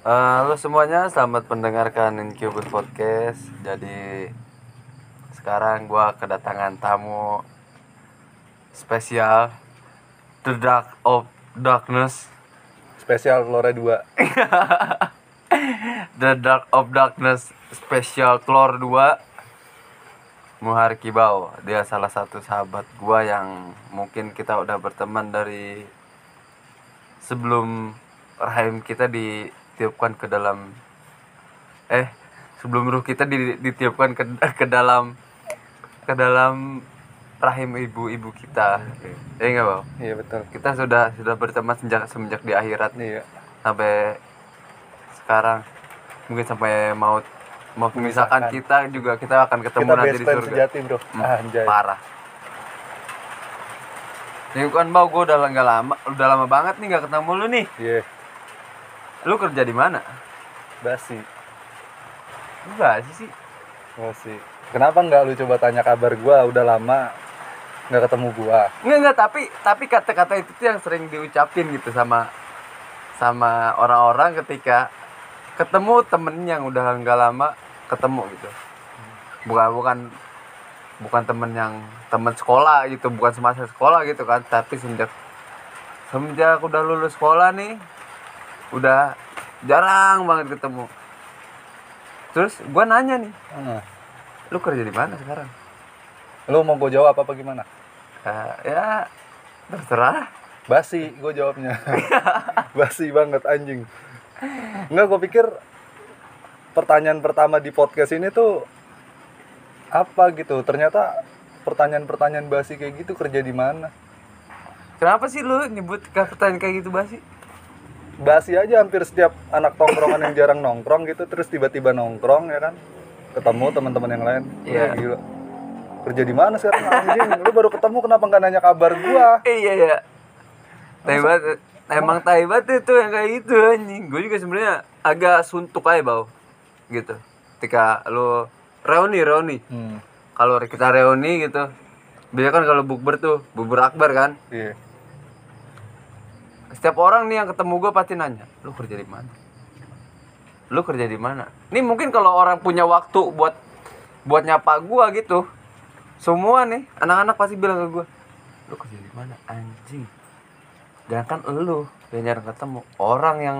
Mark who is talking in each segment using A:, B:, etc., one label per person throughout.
A: Eh, halo semuanya, selamat mendengarkan Incubus Podcast. Jadi sekarang gua kedatangan tamu spesial The Dark of Darkness.
B: Spesial Flora 2
A: The Dark of Darkness Special Chlor 2 Muhar Kibau Dia salah satu sahabat gua yang mungkin kita udah berteman dari sebelum rahim kita ditiupkan ke dalam eh sebelum ruh kita di- ditiupkan ke, ke dalam ke dalam rahim ibu-ibu kita. Ya enggak, Bang?
B: Iya betul.
A: Kita sudah sudah berteman sejak semenjak di akhirat.
B: Iya.
A: Sampai sekarang. Mungkin sampai mau mau memisahkan kita juga kita akan ketemu
B: Kita
A: nanti di surga.
B: sejati bro.
A: Hmm,
B: Anjay.
A: parah. Nih kan bau gue udah nggak lama udah lama banget nih nggak ketemu lu nih.
B: Iya
A: lu kerja di mana?
B: Basi.
A: Lu gak sih sih.
B: Basi. Kenapa nggak lu coba tanya kabar gua? Udah lama nggak ketemu gua.
A: Nggak nggak tapi tapi kata-kata itu tuh yang sering diucapin gitu sama sama orang-orang ketika ketemu temen yang udah nggak lama ketemu gitu. Bukan bukan bukan temen yang temen sekolah gitu bukan semasa sekolah gitu kan. Tapi semenjak semenjak udah lulus sekolah nih udah jarang banget ketemu. Terus gua nanya nih
B: Hmm.
A: lu kerja di mana sekarang?
B: Lu mau gua jawab apa gimana?
A: Eh, ya terserah.
B: Basi gue jawabnya. Basi banget anjing. Enggak gue pikir Pertanyaan pertama di podcast ini tuh Apa gitu? Ternyata pertanyaan-pertanyaan basi kayak gitu kerja di mana?
A: Kenapa sih lu nyebut pertanyaan kayak gitu basi?
B: Basi aja hampir setiap anak tongkrongan yang jarang nongkrong gitu Terus tiba-tiba nongkrong ya kan Ketemu teman-teman yang lain
A: Iya.
B: Wah, Gila Kerja di mana sekarang anjing Lu baru ketemu kenapa nggak nanya kabar gua
A: Iya ya. Taibat emang Taibat itu yang kayak gitu anjing. Gue juga sebenarnya agak suntuk aja bau. Gitu. Ketika lu reuni reuni.
B: Hmm
A: Kalau kita reuni gitu. Biasanya kan kalau bukber tuh, bubur akbar kan.
B: Iya
A: Setiap orang nih yang ketemu gue pasti nanya, lu kerja di mana? Lu kerja di mana? Nih mungkin kalau orang punya waktu buat buat nyapa gua gitu. Semua nih anak-anak pasti bilang ke gua, lu kerja di mana? Anjing. Jangan kan lu yang jarang ketemu. Orang yang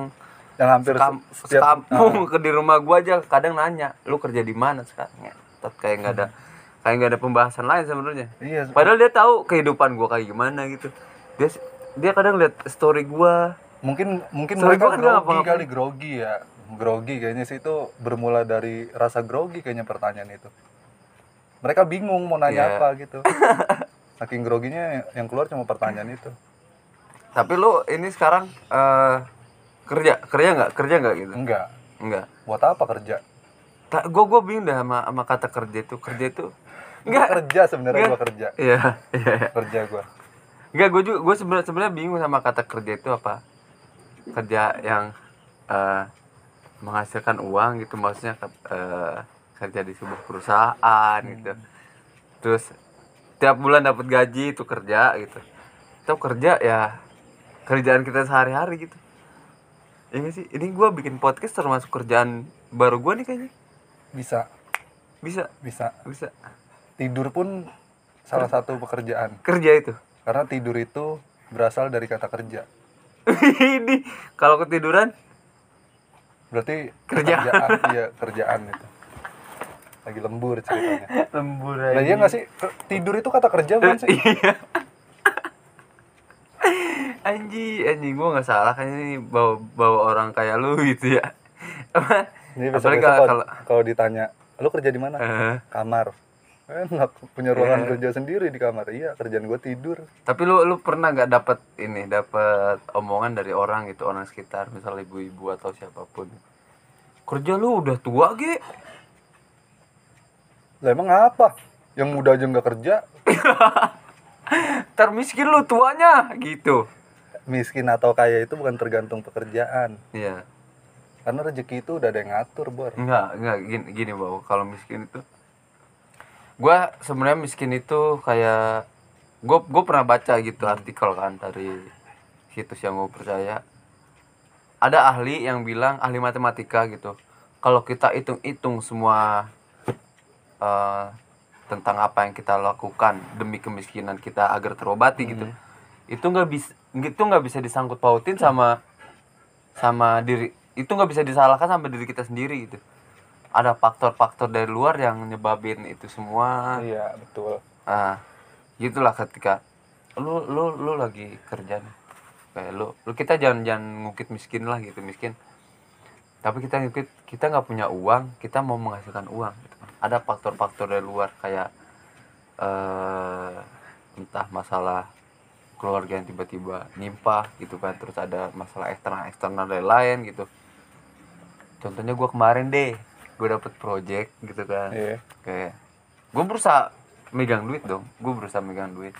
B: Yang hampir
A: sekam-
B: se- setiap Ah.
A: sekampung ke di rumah gua aja kadang nanya, lu kerja di mana sekarang? Ngetot, kayak nggak ada kayak nggak ada pembahasan lain sebenarnya.
B: Iya
A: Padahal dia tahu kehidupan gua kayak gimana gitu. Dia dia kadang lihat story gua.
B: mungkin mungkin
A: Sorry,
B: mereka
A: gua kan nggak
B: grogi
A: ngapa-ngapain.
B: kali grogi ya grogi kayaknya sih itu bermula dari rasa grogi kayaknya pertanyaan itu mereka bingung mau nanya
A: Iya.
B: apa gitu saking groginya yang keluar cuma pertanyaan itu
A: Tapi lu ini sekarang eh kerja, kerja nggak? Kerja nggak gitu?
B: enggak
A: Enggak.
B: buat apa kerja
A: Tak, gua gua bingung dah sama, sama kata kerja itu. Kerja itu enggak.
B: kerja sebenarnya gua kerja
A: Iya, iya. iya.
B: kerja gua
A: Enggak, gua juga gua sebenarnya sebenarnya bingung sama kata kerja itu apa. Kerja yang eh menghasilkan uang gitu maksudnya eh, kerja di sebuah perusahaan gitu. Terus tiap bulan dapat gaji itu kerja gitu. Itu kerja ya kerjaan kita sehari-hari gitu. Iya nggak sih? Ini gua bikin podcast termasuk kerjaan baru gua nih kayaknya.
B: bisa
A: Bisa,
B: bisa
A: bisa.
B: tidur pun salah satu pekerjaan
A: Kerja itu.
B: Karena tidur itu berasal dari kata kerja
A: ini kalau ketiduran
B: berarti
A: Kerja.
B: kerjaan iya kerjaan itu lagi lembur ceritanya
A: lembur
B: Nah iya nggak sih tidur itu kata kerja bukan sih?
A: Iya. Anji, anjing gua nggak salah kayaknya ini bawa bawa orang kayak lu gitu ya.
B: Ini besok
A: Apalagi
B: besok
A: kalau,
B: kalau, ditanya, lu kerja di mana?
A: Eh,
B: Kamar. Enak punya ruangan
A: Iya.
B: kerja sendiri di kamar. Iya kerjaan gue tidur.
A: tapi lu lu pernah nggak dapet ini dapet omongan dari orang gitu orang sekitar misal ibu-ibu atau siapa pun kerja lu udah tua ge
B: Lah emang apa? Yang muda aja nggak kerja,
A: termiskin lu tuanya gitu
B: miskin atau kaya itu bukan tergantung pekerjaan.
A: iya
B: Karena rezeki itu udah ada yang ngatur, Bor.
A: Enggak, enggak gini, gini bau. Kalau miskin itu, gua sebenarnya miskin itu kayak gue gue pernah baca gitu artikel kan dari situs yang gue percaya. Ada ahli yang bilang ahli matematika gitu kalau kita hitung-hitung semua eh, tentang apa yang kita lakukan demi kemiskinan kita agar terobati gitu itu nggak bisa itu nggak bisa disangkut pautin sama sama diri itu nggak bisa disalahkan sama diri kita sendiri gitu ada faktor-faktor dari luar yang nyebabin itu semua.
B: Iya betul.
A: Ah gitulah ketika lu lu lu lagi kerja nih. Kayak lu lu kita jangan jangan ngukit miskin lah gitu miskin. Tapi kita ngukit kita nggak punya uang kita mau menghasilkan uang gitu. ada faktor-faktor dari luar kayak eh entah masalah keluarga yang tiba-tiba nimpa gitu kan terus ada masalah eksternal eksternal dari lain gitu. Contohnya gua kemarin deh gue dapet project gitu kan.
B: Iya.
A: Kayak gue berusaha megang duit dong. Gue berusaha megang duit.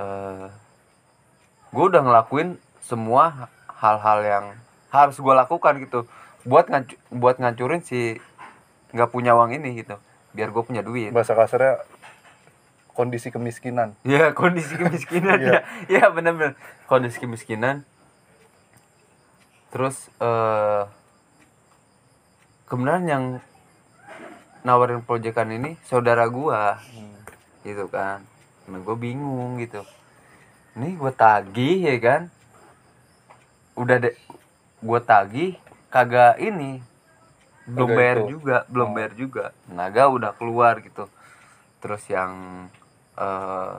A: Eh gue udah ngelakuin semua hal-hal yang harus gue lakukan gitu. Buat ngancu buat ngancurin si nggak punya uang ini gitu. Biar gue punya duit.
B: Bahasa kasarnya kondisi kemiskinan.
A: Ya kondisi kemiskinan.
B: Iya.
A: ya ya benar-benar kondisi kemiskinan. Terus eh kebenaran yang nawarin proyekan ini saudara gua. Gitu kan. Nah gue bingung gitu. Ini gue tagih ya kan? Udah deh gue tagih kagak ini belum
B: Kagak
A: bayar
B: itu.
A: juga belum
B: Oh.
A: bayar juga. Tenaga udah keluar gitu. Terus yang eh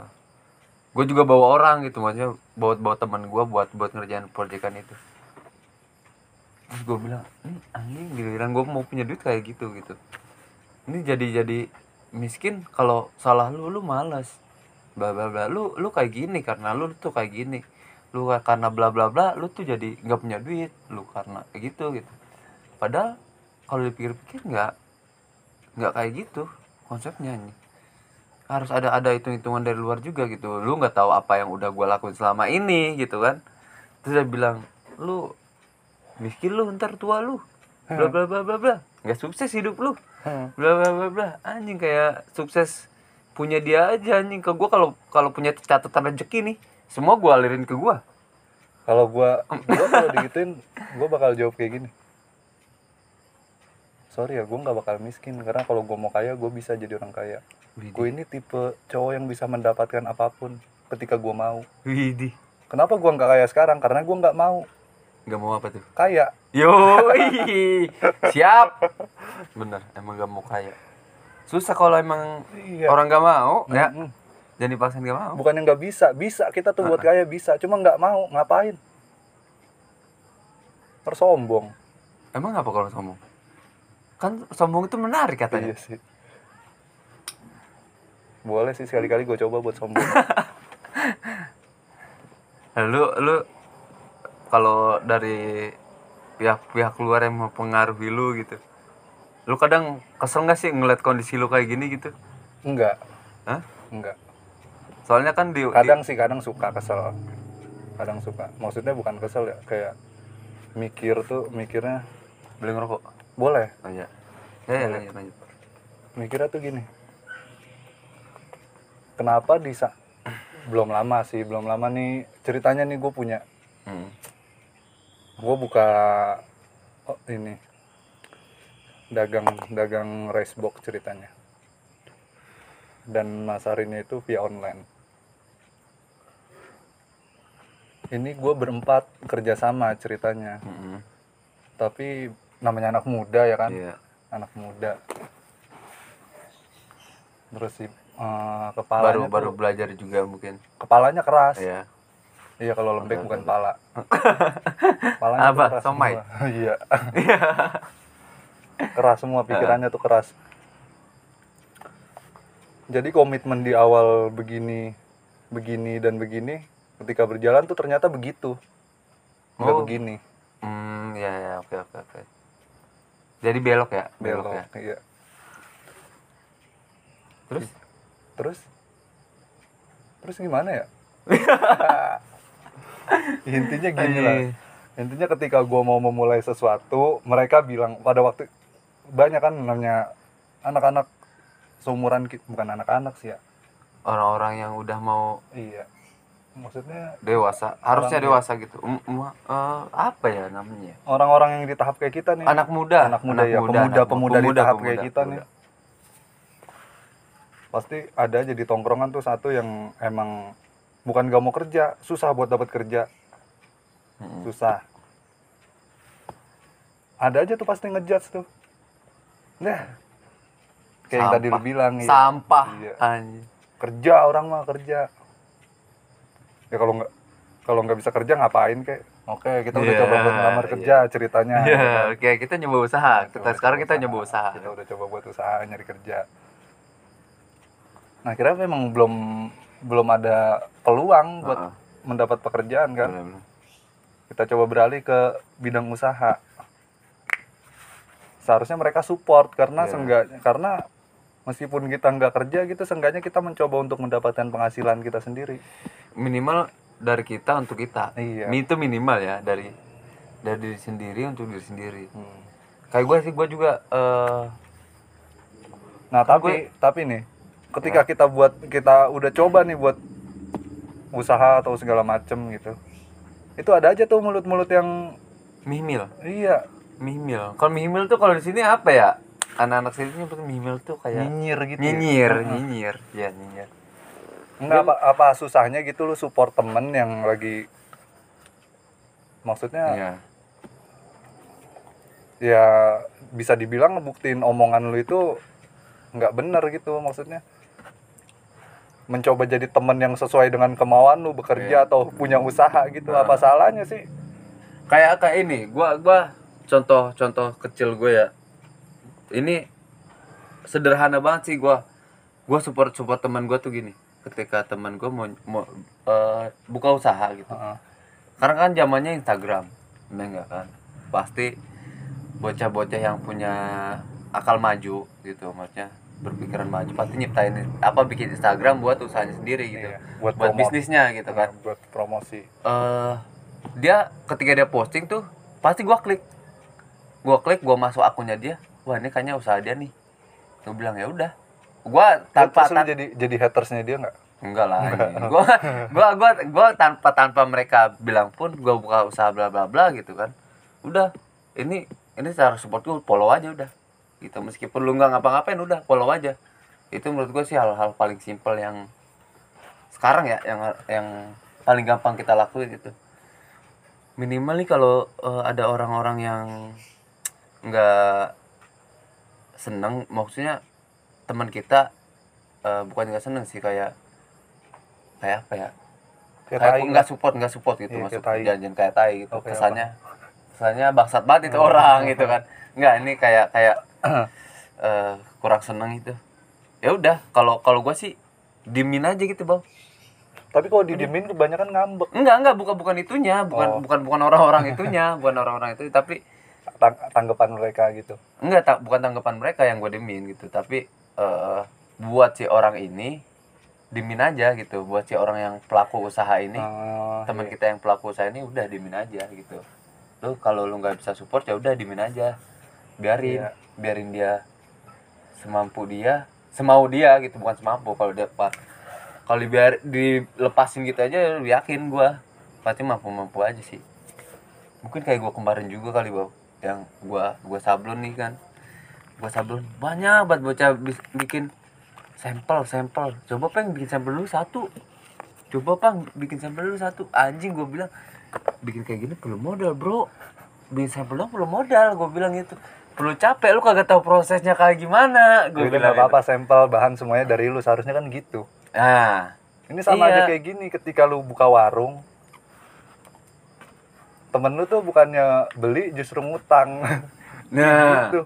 A: gue juga bawa orang gitu. Maksudnya bawa bawa teman gue buat buat ngerjain proyekan itu terus gue bilang ini anjing giliran gue mau punya duit kayak gitu gitu. Ini jadi jadi miskin kalau salah lu lu malas bla bla bla. Lu lu kayak gini karena lu tuh kayak gini. Lu karena bla bla bla lu tuh jadi nggak punya duit. Lu karena kayak gitu gitu. Padahal kalau dipikir-pikir nggak nggak kayak gitu konsepnya nih harus ada ada hitung hitungan dari luar juga gitu. Lu nggak tahu apa yang udah gua lakuin selama ini gitu kan. Terus dia bilang lu miskin lu ntar tua lu. Bla bla bla bla bla. Nggak sukses hidup lu. Bla bla bla bla. Anjing kayak sukses punya dia aja anjing. Ke gua kalau kalau punya catatan rezeki nih semua gua alirin ke gua.
B: Kalau gua gua kalau digituin gua bakal jawab kayak gini. Sorry ya gua nggak bakal miskin. Karena kalau gua mau kaya gua bisa jadi orang kaya. Gue ini tipe cowok yang bisa mendapatkan apa pun ketika gua mau.
A: Widih.
B: Kenapa gua nggak kaya sekarang? Karena gua nggak mau
A: nggak mau apa tuh
B: kaya
A: Yo, siap. Bener, emang gak mau kaya. Susah kalau emang
B: Iya.
A: orang gak mau, ya.
B: Mm-mm.
A: Jangan dipaksain gak mau.
B: bukan yang nggak bisa bisa kita tuh buat kaya bisa cuma nggak mau ngapain tersombong
A: Emang apa kalau sombong? Kan sombong itu menarik katanya.
B: iya sih boleh sih sekali-kali gue coba buat sombong
A: Lu lu kalau dari pihak-pihak luar yang mempengaruhi lu gitu. Lu kadang kesel gak sih ngeliat kondisi lu kayak gini gitu?
B: enggak
A: Hah?
B: enggak
A: Soalnya kan di, di-
B: kadang sih kadang suka kesel kadang suka maksudnya bukan kesel ya kayak mikir tuh mikirnya
A: beli ngerokok.
B: boleh
A: Oh iya. Ya, ya lanjut lanjut.
B: mikirnya tuh gini kenapa di sa- belum lama sih belum lama nih ceritanya nih gue punya
A: Hmm.
B: Gue buka oh, ini dagang dagang rice box ceritanya dan masarinnya itu via online ini gue berempat kerjasama ceritanya
A: Mm-mm.
B: tapi namanya anak muda ya kan
A: Iya.
B: anak muda terus si eh,
A: Baru
B: kepalanya
A: baru
B: tuh-
A: belajar juga mungkin.
B: kepalanya keras
A: Iya.
B: Iya kalau lembek bukan pala tuh
A: Apa? Somai?
B: semua. iya keras semua pikirannya tuh keras jadi komitmen di awal begini begini dan begini ketika berjalan tuh ternyata begitu nggak
A: Oh.
B: begini
A: Hmm, ya ya oke oke oke. Jadi belok ya, belok,
B: belok
A: ya.
B: iya
A: Terus
B: terus terus gimana ya intinya gini lah.
A: Anjing.
B: intinya ketika gua mau memulai sesuatu mereka bilang pada waktu banyak kan namanya anak-anak seumuran bukan anak-anak sih ya.
A: Orang-orang yang udah mau
B: iya. Maksudnya
A: dewasa harusnya dewasa gitu. Um, um, eh, apa ya namanya?
B: orang-orang yang di tahap kayak kita nih.
A: Anak muda.
B: Anak muda ya pemuda
A: anak-
B: pemuda, di tahap kayak
A: pemuda,
B: kita
A: pemuda.
B: nih pasti ada aja di tongkrongan tuh satu yang emang bukan gak mau kerja susah buat dapat kerja
A: Mm-mm.
B: susah ada aja tuh pasti ngejudge tuh nah kayak yang tadi lu
A: Sampah.
B: bilang ya
A: sampah
B: Iya. kerja orang mah kerja ya kalau nggak kalau nggak bisa kerja ngapain kayak oke kita udah
A: Iya,
B: coba buat ngelamar
A: iya.
B: kerja ceritanya
A: Iya,
B: gitu kan.
A: oke kita nyoba usaha.
B: Kita
A: Kita sekarang
B: coba
A: kita nyoba usaha.
B: kita udah coba buat usaha nyari kerja nah kira memang belum belum ada peluang buat
A: Heeh.
B: mendapat pekerjaan kan
A: Bener-bener.
B: kita coba beralih ke bidang usaha seharusnya mereka support karena
A: Iya.
B: seenggaknya karena meskipun kita nggak kerja gitu seenggaknya kita mencoba untuk mendapatkan penghasilan kita sendiri
A: Minimal dari kita untuk kita.
B: Iya.
A: Itu minimal ya dari dari diri sendiri untuk diri sendiri.
B: Hmm.
A: Kayak gue sih gue juga eh
B: Nah tapi tapi nih, ketika kita buat kita udah coba nih buat usaha atau segala macem gitu, itu ada aja tuh mulut-mulut yang
A: mihmil,
B: iya
A: mihmil. Kalau mihmil tuh kalau di sini apa ya? Anak-anak sini nyebut mihmil tuh kayak
B: nyinyir gitu. ya.
A: nyinyir,
B: Heeh.
A: nyinyir, ya nyinyir.
B: Enggak apa apa susahnya gitu lu support temen yang lagi maksudnya
A: Iya.
B: ya bisa dibilang ngebuktiin omongan lu itu nggak bener gitu maksudnya mencoba jadi temen yang sesuai dengan kemauan lu bekerja atau punya usaha gitu
A: Nah.
B: apa salahnya sih?
A: Kayak kayak ini gua gua contoh contoh kecil gue ya. Ini sederhana banget sih gua. Gua support support teman gua tuh gini. Ketika teman gua mau mau eh, buka usaha gitu.
B: Heeh.
A: karena kan zamannya Instagram bener nggak kan? Pasti bocah-bocah yang punya akal maju gitu maksudnya berpikiran maju pasti nyiptain apa bikin Instagram buat usahanya sendiri gitu.
B: Iya, buat
A: buat bisnisnya gitu kan.
B: buat promosi.
A: Eh dia ketika dia posting tuh pasti gua klik. Gua klik gua masuk akunnya dia. Wah ini kayaknya usaha dia nih. Gua bilang ya udah. Gua tanpa tan-
B: jadi jadi hatersnya dia nggak?
A: Enggak lah gua gua gua gua tanpa tanpa mereka bilang pun gua buka usaha bla bla bla gitu kan. Udah ini ini cara support gua follow aja udah gitu. Meskipun lu nggak ngapa-ngapain udah follow aja. Itu menurut gua sih hal-hal paling simpel yang sekarang ya yang yang paling gampang kita lakuin itu minimal nih kalau eh, ada orang-orang yang nggak seneng maksudnya teman kita eh, bukan nggak seneng sih kayak kayak apa ya?
B: Kayak
A: kayak nggak support nggak support gitu
B: Iya, tai.
A: janjian kayak tai gitu.
B: Oh, kayak
A: kesannya kesannya bangsat banget itu orang gitu kan nggak ini kayak kayak eh, kurang seneng itu. Ya udah kalau kalau gue sih dimin aja gitu bang.
B: Tapi kalau didiemin kebanyakan ngambek.
A: Enggak enggak bukan bukan itunya bukan
B: Oh.
A: bukan bukan orang-orang itunya bukan orang-orang itu tapi
B: Tang- tanggapan mereka gitu.
A: Enggak tak bukan tanggapan mereka yang gue demin gitu tapi eh buat si orang ini dimin aja gitu. Buat si orang yang pelaku usaha ini
B: Oh,
A: teman
B: iya.
A: kita yang pelaku usaha ini udah dimin aja gitu. Lu kalau lu nggak bisa support ya udah dimin aja biarin
B: Iya.
A: biarin dia semampu dia semau dia gitu bukan semampu. Kalau dia pak kalau biar dilepasin gitu aja yakin gua. Pasti mampu mampu aja sih. Mungkin kayak gua kemarin juga kali bang yang gua gua sablon nih kan. Gua sablon banyak banget bocah bikin sampel sampel. Coba peng bikin sampel dulu satu. Coba pang bikin sampel dulu satu. Anjing gue bilang bikin kayak gini perlu modal bro. Bikin sampel dong perlu modal gue bilang gitu perlu capek lu kagak tahu prosesnya kayak gimana. Gue bilang
B: apa-apa sampel bahan semuanya dari lu seharusnya kan gitu.
A: Gitu. nah
B: ini sama
A: Iya.
B: aja kayak gini ketika lu buka warung temen lu tuh bukannya beli justru ngutang.
A: Nah.
B: Gitu.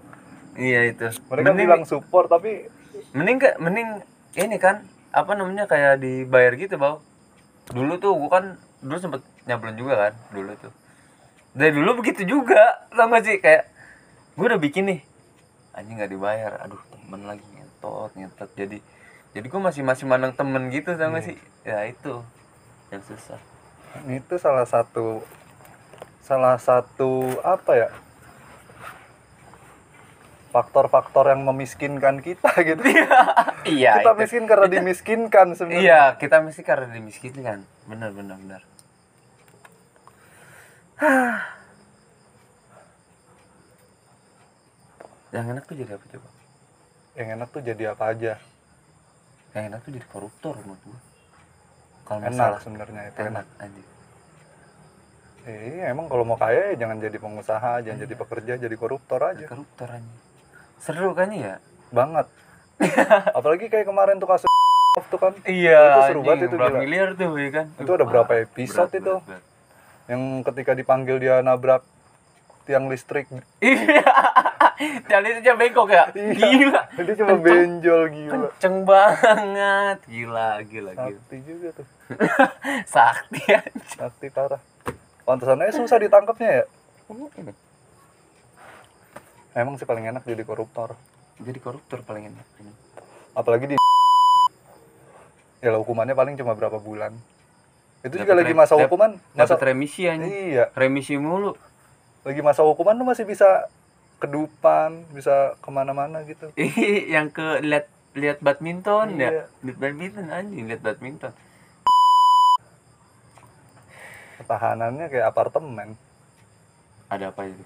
A: Iya itu.
B: Mereka
A: mending,
B: bilang support tapi
A: mending ke mending ini kan apa namanya kayak dibayar gitu bau. Dulu tuh gue kan dulu sempet nyablon juga kan dulu tuh. Dari dulu begitu juga tau gak sih? Kayak gue udah bikin nih. Anjing nggak dibayar. Aduh temen lagi ngentot ngentot. Jadi jadi gue masih masih mandang temen gitu tau gak sih? Ya itu yang susah.
B: Itu salah satu salah satu apa ya? Faktor-faktor yang memiskinkan kita gitu.
A: Iya.
B: Kita
A: itu.
B: miskin karena dimiskinkan sebenarnya.
A: Iya kita mesti karena dimiskinkan. Benar benar benar yang enak tuh jadi apa coba?
B: Yang enak tuh jadi apa aja?
A: Yang enak tuh jadi koruptor menurut gua. Kalau
B: enak sebenarnya itu
A: enak
B: enak. Eh, iya emang kalau mau kaya ya jangan jadi pengusaha jangan jadi pekerja jadi koruptor aja.
A: koruptor anjing. Seru kan ya?
B: Banget. Apalagi kayak kemarin tuh kasus tuh kan.
A: Iya
B: Itu seru banget itu,
A: berapa
B: gila.
A: miliar tuh ya kan?
B: Itu ada berapa episode itu?
A: berat.
B: yang ketika dipanggil dia nabrak tiang listrik.
A: Iya Itu cuma bengkok ya gila.
B: Dia cuma benjol gila.
A: Kenceng banget. Gila gila gila.
B: Sakti juga tuh.
A: Sakti anjing
B: sakti parah. Pantesan aja susah ditangkapnya ya? Emang sih paling enak jadi koruptor.
A: Jadi koruptor paling enak ini.
B: Apalagi di ya hukumannya paling cuma berapa bulan. Itu juga lagi masa hukuman masa
A: dapat remisi anjing.
B: Iya.
A: Remisi mulu.
B: Lagi masa hukuman lu masih bisa kedupan bisa ke mana-mana
A: gitu. Yang ke lihat lihat badminton
B: Iya.
A: ya lihat badminton anjing lihat badminton.
B: Pertahanannya kayak apartemen.
A: Ada apa itu?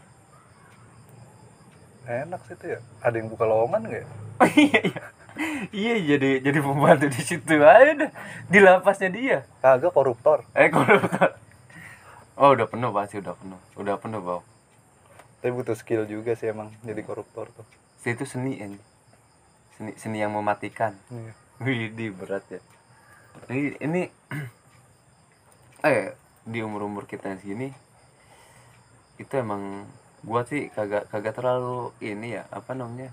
B: Enak sih tuh ya. Ada yang buka lowongan nggak ya?
A: iya iya. Iya jadi jadi pembantu di situ. Aja dah di lapasnya dia.
B: Kagak koruptor.
A: Eh koruptor. Oh udah penuh pasti udah penuh. Udah penuh bau
B: tapi butuh skill juga sih emang jadi koruptor tuh
A: itu seni ini seni seni yang mematikan
B: iya.
A: Widih berat ya. Ini, ini eh di umur umur kita yang segini itu emang gua sih kagak kagak terlalu ini ya apa namanya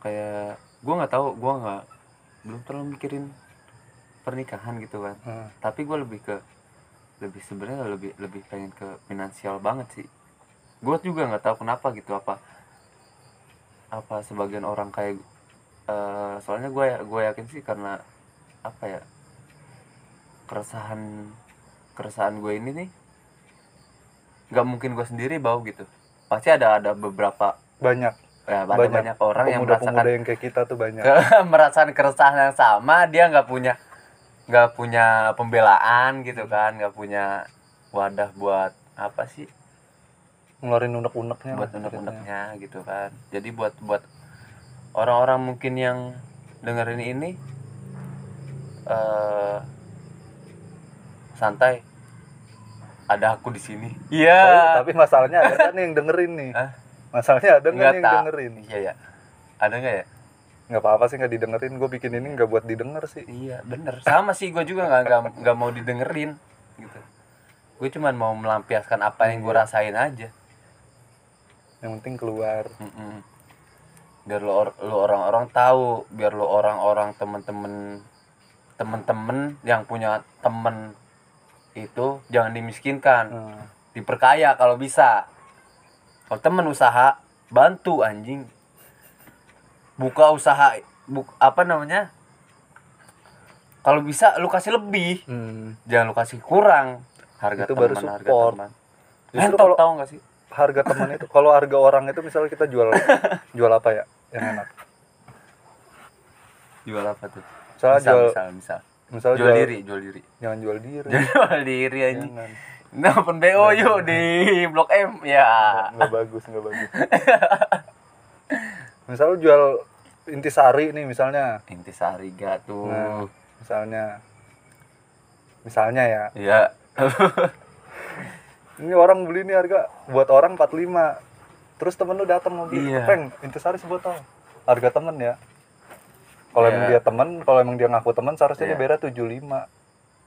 A: kayak gua nggak tahu gua nggak belum terlalu mikirin pernikahan gitu kan
B: Hmm.
A: tapi gua lebih ke lebih sebenarnya lebih lebih pengen ke finansial banget sih gua juga nggak tahu kenapa gitu apa apa sebagian orang kayak eh, soalnya gue gue yakin sih karena apa ya keresahan keresahan gue ini nih nggak mungkin gue sendiri bau gitu. Pasti ada ada beberapa
B: banyak.
A: Ya ada
B: Banyak
A: banyak, orang yang merasakan
B: yang kayak kita tuh banyak.
A: merasakan keresahan yang sama dia nggak punya nggak punya pembelaan gitu kan nggak punya wadah buat apa sih
B: ngeluarin unek-uneknya
A: buat unek-uneknya gitu kan. Jadi buat buat orang-orang mungkin yang dengerin ini eh santai. Ada aku di sini. Iya.
B: Tapi masalahnya ada kan yang dengerin nih.
A: Hah?
B: masalahnya ada
A: Nggak
B: yang dengerin?
A: Iya ya ada nggak ya?
B: Nggak apa-apa sih nggak didengerin. Gue bikin ini nggak buat didengar sih.
A: Iya bener. Sama sih gue juga nggak nggak nggak mau didengerin gitu. Gue cuman mau melampiaskan apa yang gue
B: Iya.
A: rasain aja
B: yang penting keluar.
A: Mm-mm. biar lo, or- lo orang-orang tahu biar lo orang-orang temen-temen temen-temen yang punya temen itu jangan dimiskinkan.
B: Nah,
A: diperkaya kalau bisa. Kalau temen usaha bantu anjing. Buka usaha buk apa namanya? Kalau bisa lu kasih lebih.
B: Hmm.
A: jangan lu kasih kurang. Harga
B: Itu
A: teman
B: baru
A: harga
B: support.
A: teman
B: Justru kalau-
A: tau gak sih
B: harga teman itu kalau harga orang itu misalnya kita jual jual apa ya yang enak?
A: Jual apa tuh?
B: Misalnya
A: misal,
B: jual
A: misal misal.
B: misalnya
A: jual diri jual diri.
B: jangan jual diri.
A: Jual diri anjing.
B: Jangan.
A: Nah open BO yuk di Blok M ya.
B: Nggak bagus nggak bagus. Misalnya jual intisari nih misalnya.
A: Intisari gak tuh.
B: Nah misalnya. Misalnya ya.
A: Ya
B: ini orang beli nih harga buat orang 45 terus temen lu datang mau beli
A: Iya.
B: peng intisari sebotol harga temen ya. Kalau
A: Iya.
B: emang dia temen kalau emang dia ngaku temen seharusnya
A: Iya.
B: dia bayar 75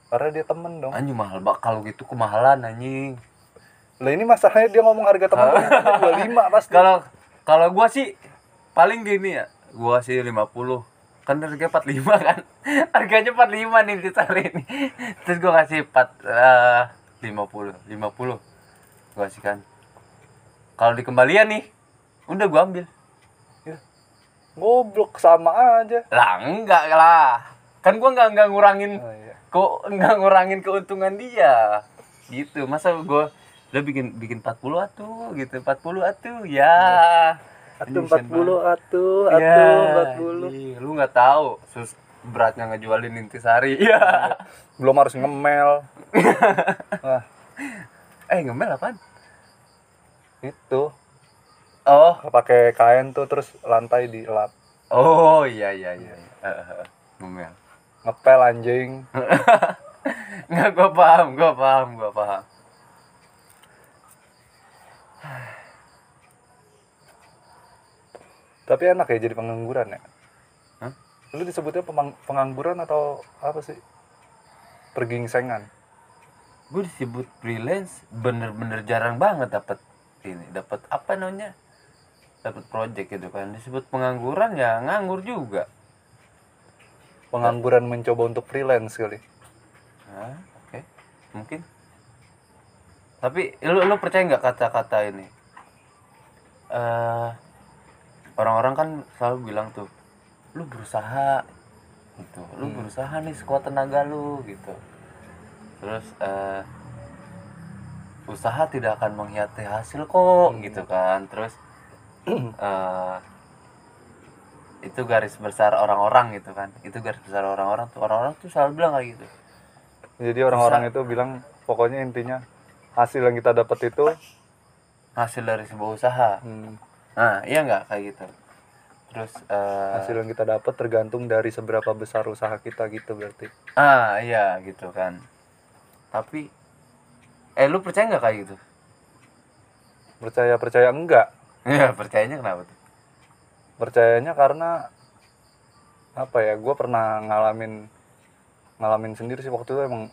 B: karena dia temen dong.
A: Anjing mahal bak kalau gitu kemahalan anjing.
B: Lah ini masalahnya dia ngomong harga temen tapi 25 pasti.
A: Kalau kalau gua sih paling gini ya. Gua sih 50 kan harganya 45 kan. Harganya 45 nih intisari ini terus gua kasih 4 eh, 50 50 gua kasih kan. Kalau dikembalian nih udah gua ambil.
B: Goblok sama aja.
A: Lah enggak lah. Kan gua nggak nggak ngurangin
B: oh, iya.
A: kok nggak ngurangin keuntungan dia. Gitu. Masa gua udah bikin bikin 40 atuh gitu. 40 atuh ya.
B: Atuh
A: Anjing, sen
B: 40 atuh
A: Iya,
B: atuh 40
A: anjing. lu nggak tahu. Sus beratnya ngejualin intisari iya
B: belum harus ngemel. Wah,
A: eh ngemel apaan?
B: Itu.
A: Oh.
B: Pakai kain tuh terus lantai dilap.
A: Oh iya iya iya. Ngemel.
B: Ngepel anjing.
A: Nggak gua paham gua paham gua paham.
B: Tapi enak ya jadi pengangguran ya? Lu disebutnya pengangguran atau apa sih? Pergingsengan
A: gue disebut freelance bener-bener jarang banget dapat ini dapat apa namanya? Dapat project gitu kan. Disebut pengangguran ya nganggur juga.
B: Pengangguran mencoba untuk freelance kali.
A: Hah, oke mungkin. Tapi lu lu percaya nggak kata-kata ini? Eh orang-orang kan selalu bilang tuh lu berusaha gitu. Lu
B: Hmm.
A: berusaha nih sekuat tenaga lu gitu. Terus eh usaha tidak akan mengkhianati hasil kok
B: Hmm.
A: gitu kan. Terus eh itu garis besar orang-orang gitu kan. Itu garis besar orang-orang tuh orang-orang tuh selalu bilang kayak gitu.
B: Jadi orang-orang itu bilang pokoknya intinya hasil yang kita dapat itu
A: hasil dari sebuah usaha.
B: Hmm,
A: nah iya nggak? Kayak gitu terus eh
B: hasil yang kita dapat tergantung dari seberapa besar usaha kita gitu berarti.
A: Ah iya gitu kan. Tapi eh lu percaya nggak kayak gitu?
B: Percaya percaya enggak?
A: Iya percayanya kenapa tuh?
B: Percayanya karena apa ya gue pernah ngalamin ngalamin sendiri sih waktu itu emang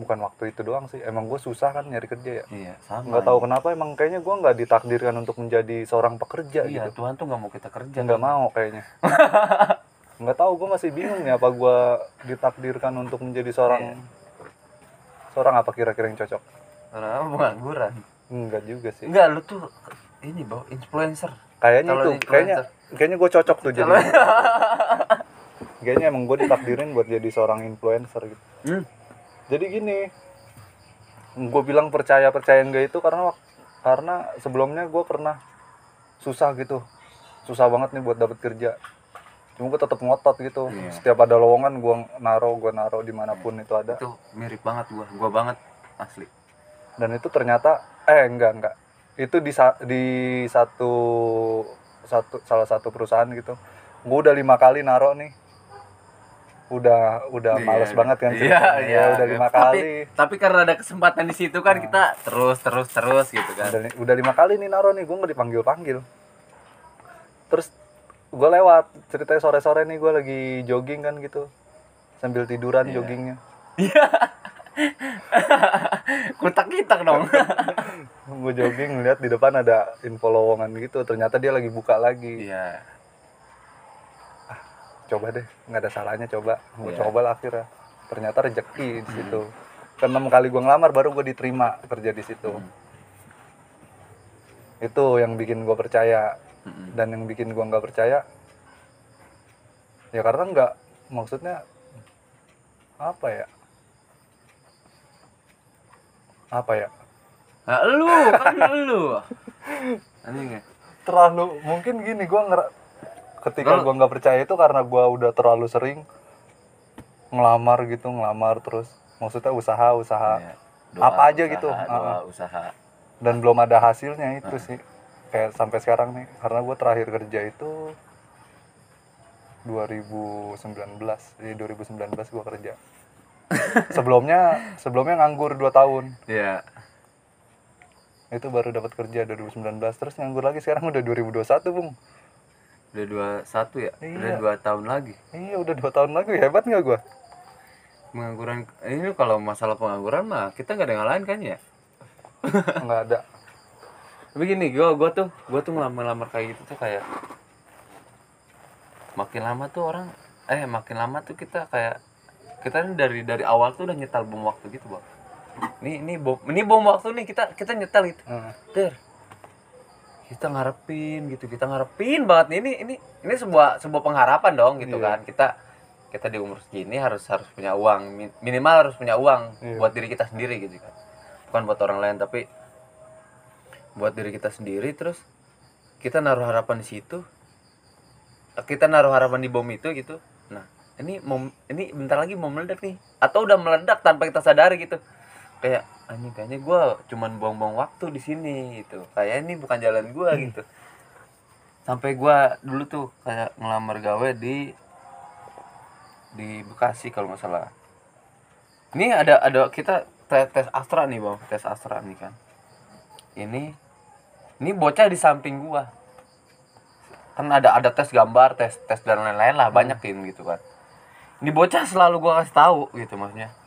B: bukan waktu itu doang sih. Emang gue susah kan nyari kerja ya.
A: Iya sama
B: nggak tahu kenapa emang kayaknya gue nggak ditakdirkan untuk menjadi seorang pekerja
A: iya
B: gitu.
A: Tuhan tuh nggak mau kita kerja.
B: Nggak mau kayaknya. Nggak tahu gue masih bingung nih apa gue ditakdirkan untuk menjadi seorang
A: Iya.
B: seorang apa kira-kira yang cocok?
A: Karena pengangguran
B: enggak juga sih.
A: Enggak lu tuh ini bau influencer.
B: Kayaknya itu
A: influencer.
B: kayaknya kayaknya gue cocok tuh jadi kayaknya emang gue ditakdirin buat jadi seorang influencer gitu.
A: Hmm.
B: Jadi gini gue bilang percaya percaya enggak itu karena karena sebelumnya gue pernah susah gitu. Susah banget nih buat dapet kerja. Cuma gue tetap ngotot gitu.
A: Iya.
B: setiap ada lowongan gue naro gue naro di mana pun itu ada.
A: Itu mirip banget gua. Gua banget asli.
B: Dan itu ternyata eh enggak enggak. Itu di di satu satu salah satu perusahaan gitu. Gue udah lima kali naro nih udah udah
A: Iya,
B: males
A: iya.
B: banget kan
A: iya
B: ceritanya.
A: iya
B: Ya, udah lima
A: tapi,
B: kali.
A: tapi karena ada kesempatan di situ kan kita terus terus terus gitu kan.
B: Udah, udah lima kali nih naro nih gue nggak dipanggil panggil terus gue lewat ceritanya sore sore nih gue lagi jogging kan gitu. Sambil tiduran
A: Iya.
B: joggingnya.
A: Kutak kitak dong.
B: Gue jogging lihat di depan ada info lowongan gitu. Ternyata dia lagi buka lagi.
A: Iya
B: coba deh nggak ada salahnya coba. Gue
A: Iya.
B: coba lah akhirnya. Ternyata rezeki di situ. Keenam kali gue ngelamar baru gue diterima kerja di situ.
A: Hmm.
B: itu yang bikin gue percaya.
A: Mm-mm.
B: dan yang bikin gua nggak percaya ya karena nggak maksudnya apa ya? Apa ya?
A: Nah, lu kan lu. Anjing ya
B: terlalu mungkin gini gua nger ketika gua nggak percaya itu karena gua udah terlalu sering ngelamar gitu ngelamar terus. Maksudnya usaha usaha
A: Iya.
B: Apa aja gitu.
A: doa
B: Ah.
A: usaha.
B: Dan belum ada hasilnya itu sih. Kayak sampai sekarang nih karena gue terakhir kerja itu 2019 jadi 2019 gue kerja. Sebelumnya sebelumnya nganggur 2 tahun.
A: Iya.
B: Itu baru dapat kerja 2019 terus nganggur lagi sekarang udah 2021 bung
A: udah dua satu ya? Udah
B: Iya.
A: dua tahun lagi?
B: Iya udah dua tahun lagi. Hebat nggak gue
A: pengangguran ini kalau masalah pengangguran mah kita nggak ada yang lain kan ya?
B: Nggak ada.
A: Begini gua gua tuh gua tuh ngelamar-lamar kayak gitu tuh kayak makin lama tuh orang eh makin lama tuh kita kayak kita ini dari dari awal tuh udah nyetal bom waktu gitu bang. Ini ini bom ini bom waktu nih kita kita nyetal gitu.
B: Heeh.
A: ter kita ngarepin gitu kita ngarepin banget. Nih ini ini ini sebuah sebuah pengharapan dong gitu
B: Iya.
A: kan. Kita kita di umur segini harus harus punya uang. Min- minimal harus punya uang
B: Iya.
A: buat diri kita sendiri gitu kan. Bukan buat orang lain tapi buat diri kita sendiri. Terus kita naruh harapan di situ. Kita naruh harapan di bom itu gitu. Nah ini mau ini bentar lagi mau meledak nih. Atau udah meledak tanpa kita sadari gitu kayak anjing kayaknya gue cuman buang-buang waktu di sini gitu. Kayak ini bukan jalan gue gitu. Sampai gue dulu tuh kayak ngelamar gawe di di Bekasi kalau nggak salah. Ini ada ada kita tes, tes Astra nih bang. Tes Astra nih kan. Ini ini bocah di samping gua. Kan ada ada tes gambar tes tes dan lain-lain lah banyak tim gitu kan. Ini bocah selalu gua kasih tahu gitu maksudnya. "Eh,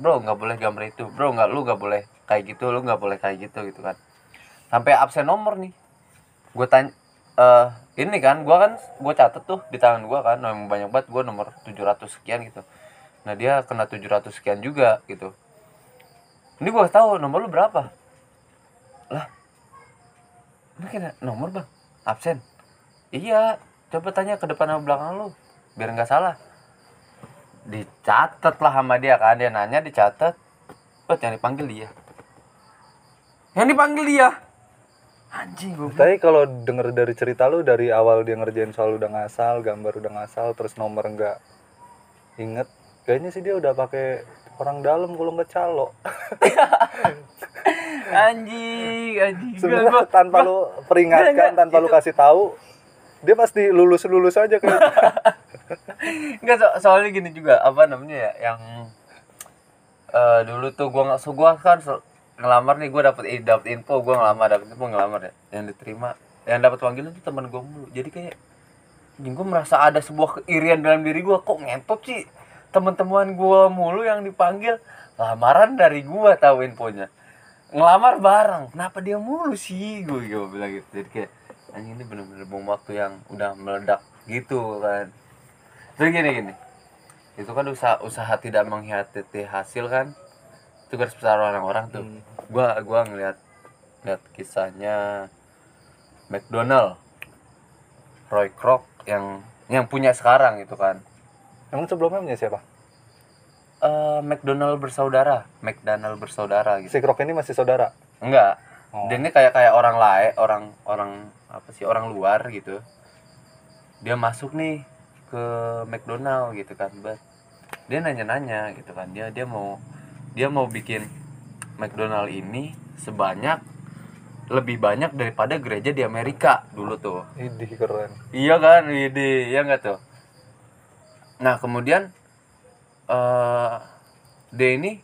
A: bro nggak boleh gambar itu. Bro nggak lu nggak boleh kayak gitu lu nggak boleh kayak gitu gitu kan. Sampai absen nomor nih. Gue tanya eh ini kan gua kan gue catet tuh di tangan gua kan memang banyak banget gua nomor 700 sekian gitu. Nah dia kena 700 sekian juga gitu. Ini gua tahu nomor lu berapa. Lah ini kena nomor bang. Absen. Iya coba tanya ke depan sama belakang lu biar nggak salah dicatat lah sama dia kan dia nanya dicatat. Bet yang dipanggil dia. Yang dipanggil dia? Anjing gue
B: Tapi kalau denger dari cerita lu dari awal dia ngerjain soal udah ngasal, gambar udah ngasal, terus nomor enggak inget, kayaknya sih dia udah pakai orang dalam kalau nggak calo.
A: anjing anjing. Gua-
B: Sebenarnya
A: gua-
B: tanpa lu peringatkan,
A: Enggak, enggak,
B: tanpa lu kasih tahu, dia pasti lulus lulus aja kayak.
A: Enggak so soalnya gini juga apa namanya ya yang eh dulu tuh gua nggak so gua kan so- ngelamar nih gua dapet dapet info gua ngelamar dapet info ngelamar ya yang diterima yang dapat panggilan tuh teman gua mulu. Jadi kayak gua merasa ada sebuah keirian dalam diri gua kok ngentot sih teman-teman gua mulu yang dipanggil? Lamaran dari gua tahu infonya. Ngelamar bareng. Kenapa dia mulu sih? Gue gue bilang gitu. Jadi kayak anjing ini bener-bener bom waktu yang udah meledak gitu kan terus gini gini itu kan usaha usaha tidak mengkhianati hasil kan itu garis besar orang-orang tuh
B: Hmm.
A: gua gua ngeliat ngeliat kisahnya McDonald Roy Kroc yang yang punya sekarang gitu kan
B: Emang sebelumnya punya siapa?
A: eh McDonald bersaudara McDonald bersaudara gitu
B: Si Krok ini masih saudara.
A: enggak
B: Oh.
A: dia ini kayak kayak orang lain orang orang apa sih orang luar gitu dia masuk nih ke McDonald gitu kan but dia nanya-nanya gitu kan dia dia mau dia mau bikin McDonald ini sebanyak lebih banyak daripada gereja di Amerika dulu tuh
B: Idih keren.
A: Iya kan, ide, ya nggak tuh. Nah kemudian eh dia ini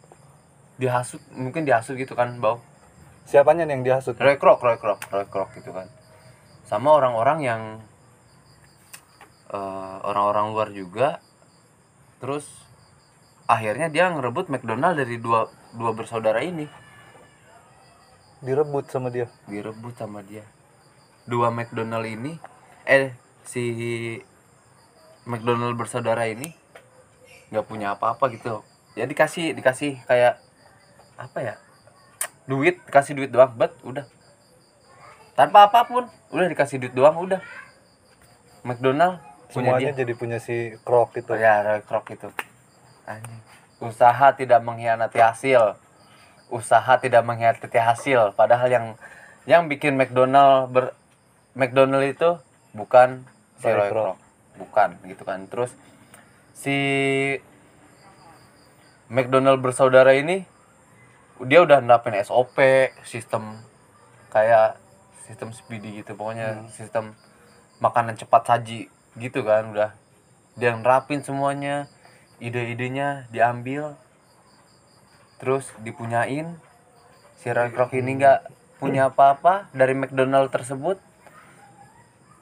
A: dihasut, mungkin dihasut gitu kan, bau.
B: Siapanya yang dihasut?
A: Roy Kroc, Roy Kroc gitu kan. Sama orang-orang yang eh, orang-orang luar juga. Terus akhirnya dia ngerebut McDonald dari dua dua bersaudara ini,
B: Direbut sama dia.
A: direbut sama dia. Dua McDonald ini, eh si McDonald bersaudara ini nggak punya apa-apa gitu. Ya dikasih dikasih kayak apa ya? Duit, dikasih duit doang, bet udah. Tanpa apa pun, udah dikasih duit doang udah. McDonald punya
B: Semuanya
A: dia.
B: jadi punya si Krok itu.
A: Oh, ya, Kroc itu. Anjing. Usaha tidak mengkhianati hasil. Usaha tidak mengkhianati hasil. Padahal yang yang bikin McDonald ber McDonald itu bukan si
B: Roy. Kroc.
A: Bukan gitu kan. Terus si McDonald bersaudara ini dia udah nerapin SOP, sistem kayak sistem speedy gitu pokoknya sistem makanan cepat saji gitu kan udah. Dia nerapin semuanya ide-idenya diambil. Terus dipunyain si Roy Kroc ini nggak punya apa-apa dari McDonald tersebut.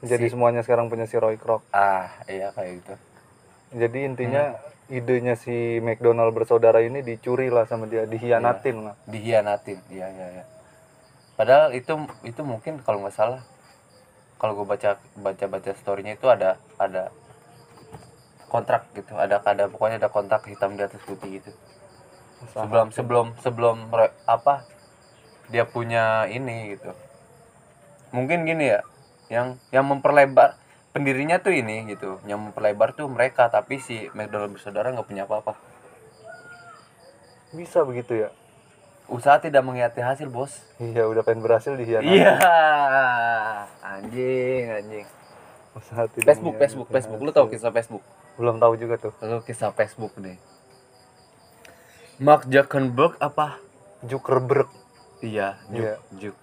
B: Jadi semuanya sekarang punya si Roy Krok.
A: ah iya kayak gitu.
B: Jadi intinya idenya si McDonald bersaudara ini dicuri lah sama dia, dihianatin lah.
A: dihianatin. Iya iya iya. Padahal itu itu mungkin kalau nggak salah kalau gue baca baca baca storynya itu ada ada kontrak gitu. Ada ada pokoknya ada kontrak hitam di atas putih gitu. Sebelum sebelum sebelum re- apa dia punya ini gitu. Mungkin gini ya yang yang memperlebar pendirinya tuh ini gitu. Yang memperlebar tuh mereka tapi si McDonald bersaudara nggak punya apa-apa.
B: Bisa begitu ya?
A: Usaha tidak mengkhianati hasil bos.
B: Iya, udah pengen berhasil dihianatin.
A: iya. Anjing anjing.
B: Usaha tidak
A: Facebook Facebook Facebook. Lu
B: hasil.
A: kisah Facebook?
B: Belum tahu juga tuh.
A: Lu kisah Facebook nih Mark Zuckerberg apa?
B: Zuckerberg.
A: Iya Juk,
B: Iya.
A: Juk.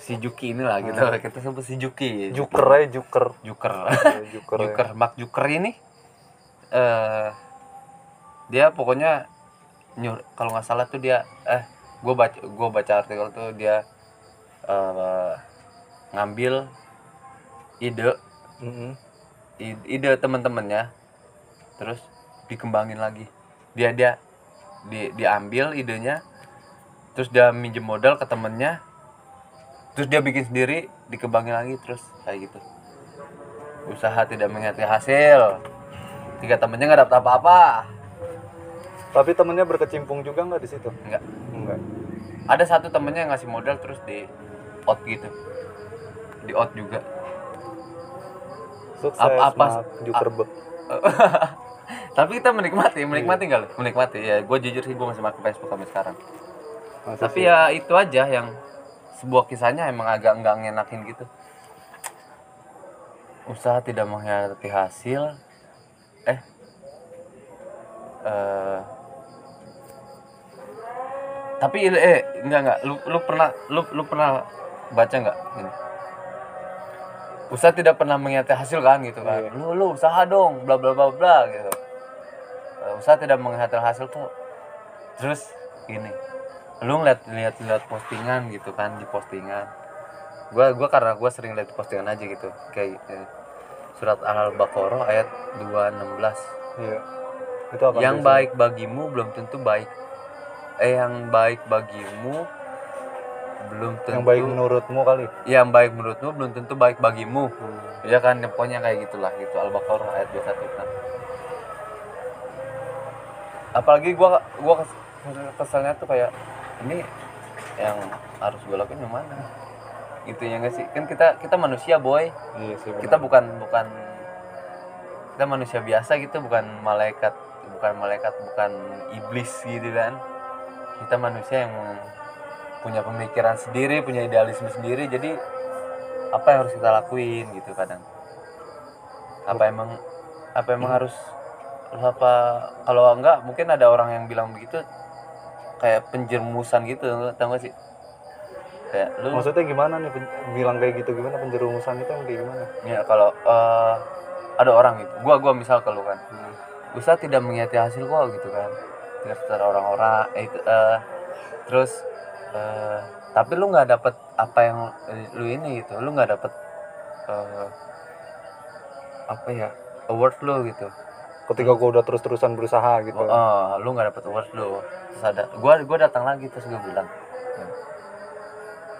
A: si Juki ini lah gitu kita sebut si Juki.
B: Juker ya Juker.
A: Juker.
B: Iya, Juker.
A: Juker Mark Juker ini eh dia pokoknya nyur kalau nggak salah tuh dia eh gue baca gue baca artikel tuh dia eh ngambil ide.
B: Mm-mm.
A: i- ide teman-temannya terus dikembangin lagi. Dia dia di, diambil idenya terus dia minjem modal ke temennya terus dia bikin sendiri dikembangin lagi terus kayak gitu. Usaha tidak mengkhianati hasil. Tiga temennya nggak dapat apa-apa
B: tapi temennya berkecimpung juga nggak di situ?
A: Nggak.
B: Enggak
A: ada satu temennya yang ngasih modal terus di out gitu. Di out juga.
B: Sukses
A: Apa- apa-
B: Zuckerberg
A: tapi kita menikmati menikmati nggak lo menikmati ya. Gue jujur sih gue masih pakai Facebook sampai sekarang.
B: Masa
A: tapi
B: sih?
A: ya itu aja yang sebuah kisahnya emang agak nggak ngenakin gitu. Usaha tidak mengkhianati hasil. Eh eh tapi eh enggak enggak. Lu lu pernah lu lu pernah baca nggak ini usaha tidak pernah mengkhianati hasil kan gitu kan?
B: Iya.
A: lu lu usaha dong bla bla bla bla gitu. Eh, usaha tidak mengkhianati hasil tuh. Terus gini. Lu ngeliat lihat lihat postingan gitu kan di postingan. Gua gua karena gua sering lihat postingan aja gitu. Kayak eh, surat al baqarah ayat 216
B: iya. Itu apa
A: yang baik bagimu belum tentu baik eh yang baik bagimu belum tentu
B: yang baik menurutmu kali?
A: Yang baik menurutmu belum tentu baik bagimu.
B: Hmm.
A: ya kan pokoknya kayak gitulah gitu. Al baqarah ayat 21 kan apalagi gua gua kes- keselnya tuh kayak ini yang harus gua lakuin yang mana? Gitu ya nggak sih? Kan kita kita manusia boy.
B: Iya sih benar.
A: kita bukan bukan kita manusia biasa gitu bukan malaikat bukan malaikat bukan iblis gitu kan kita manusia yang punya pemikiran sendiri punya idealisme sendiri jadi apa yang harus kita lakuin gitu kadang. Apa emang apa emang harus apa kalau enggak mungkin ada orang yang bilang begitu kayak penjermusan gitu tau gak sih? Kayak lu
B: maksudnya gimana nih pen- bilang kayak gitu gimana penjerumusan itu yang kayak gimana?
A: Ya kalau eh, ada orang gitu, gua gua misal kalau kan,
B: Hmm.
A: usaha tidak mengkhianati hasil gua gitu kan, secara orang-orang, eh, itu, eh, terus eh, tapi lu nggak dapet apa yang eh, lu ini gitu, lu nggak dapet eh, apa ya award lu gitu,
B: ketika gua udah terus-terusan berusaha gitu.
A: Oh, lu nggak dapet award lu, terus ada, gua gua datang lagi terus gua bilang,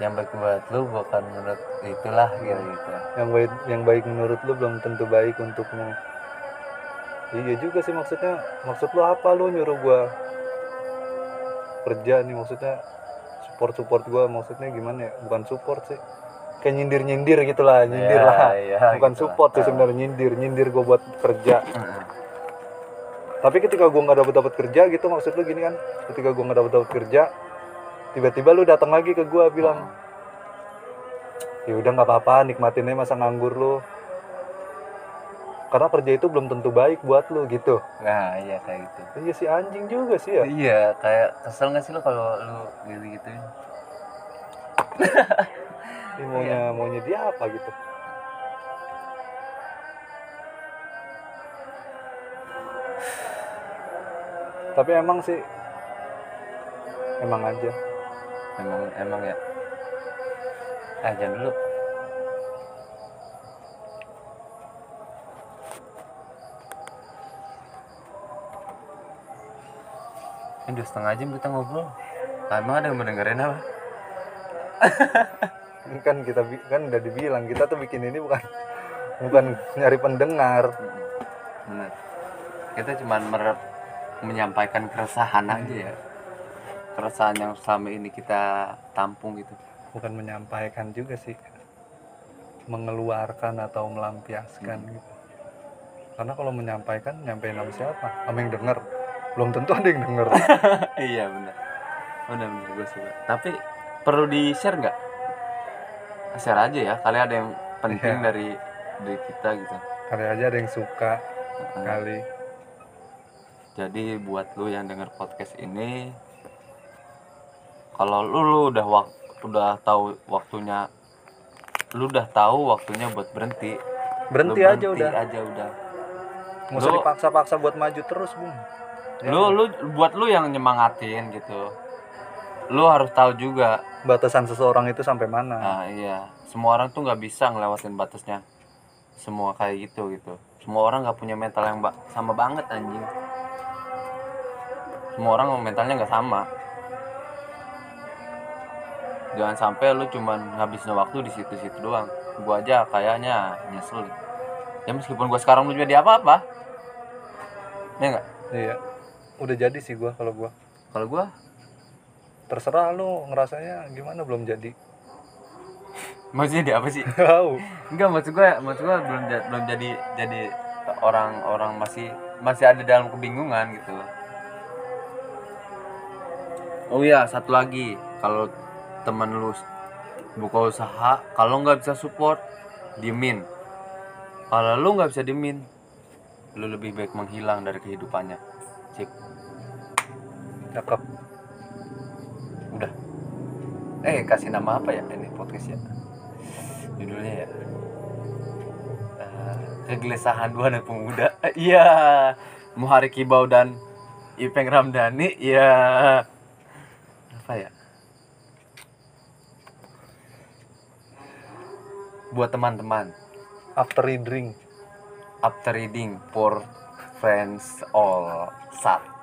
A: yang baik buat lu bukan menurut itulah gitu gitu.
B: yang baik yang baik menurut lu belum tentu baik untukmu iya juga sih maksudnya maksud lu apa? Lu nyuruh gua kerja nih maksudnya support support gua maksudnya gimana ya? Bukan support sih kayak nyindir nyindir gitulah nyindir
A: Ya,
B: lah.
A: ya,
B: bukan
A: gitu
B: support sih
A: lah.
B: sebenarnya nyindir nyindir gua buat kerja. Tapi ketika gua nggak dapat dapat kerja gitu maksud lu gini kan ketika gua nggak dapat dapat kerja tiba-tiba lu datang lagi ke gua bilang ya udah nggak apa-apa nikmatin aja masa nganggur lu karena kerja itu belum tentu baik buat lu gitu
A: Nah, iya kayak gitu.
B: iya sih anjing juga sih ya
A: Iya, kayak kesel gak sih lo kalau lu gitu gituin?
B: Ini maunya maunya dia apa gitu tapi emang sih emang aja
A: Emang emang ya. Jangan dulu. Ini udah setengah jam kita ngobrol. Nah, emang ada yang mendengarin apa?
B: ini kan kita kan udah dibilang kita tuh bikin ini bukan bukan nyari pendengar
A: Bener. Kita cuma mer- menyampaikan keresahan aja ya. Keresahan yang selama ini kita tampung gitu.
B: bukan menyampaikan juga sih mengeluarkan atau melampiaskan gitu karena kalau menyampaikan nyampein sama siapa sama yang denger belum tentu ada yang denger.
A: Iya benar. Benar benar gue suka. Tapi perlu di share nggak? Share aja ya kali ada yang penting
B: Iya.
A: dari dari kita gitu.
B: Kali aja ada yang suka
A: Heeh.
B: kali.
A: Jadi buat lu yang denger podcast ini kalau lu, lu udah wak udah tahu waktunya lu udah tahu waktunya buat berhenti.
B: Berhenti
A: Lu
B: aja udah.
A: aja udah.
B: Nggak usah dipaksa-paksa buat maju terus bung
A: lu lu buat lu yang nyemangatin gitu. Lu harus tahu juga.
B: Batasan seseorang itu sampai mana.
A: Nah iya. Semua orang tuh nggak bisa ngelewatin batasnya. Semua kayak gitu gitu. Semua orang nggak punya mental yang ba- sama banget anjing. Semua orang mentalnya nggak sama. Jangan sampai lu cuman ngabisin waktu di situ-situ doang. Gua aja kayaknya nyesel. Ya meskipun gua sekarang belum jadi apa-apa. Ya nggak?
B: Iya udah jadi sih gua kalau gua
A: kalau gua
B: terserah lu ngerasanya gimana belum jadi
A: maksudnya di apa sih
B: tahu
A: Enggak maksud gue maksud gue belum belum jadi jadi orang-orang masih masih ada dalam kebingungan gitu. Oh iya, satu lagi. Kalau teman lu buka usaha, kalau nggak bisa support, diemin. Kalau lu nggak bisa diemin, lu lebih baik menghilang dari kehidupannya. Sip,
B: cakep
A: udah. Eh, kasih nama apa ya ini podcast ya? Judulnya ya. Eh, kegelisahan dua anak pemuda. Iya. Muhari Kibau dan Ipeng Ramdhani. Iya. Apa ya? Buat teman-teman,
B: after reading
A: after reading for friends all sat.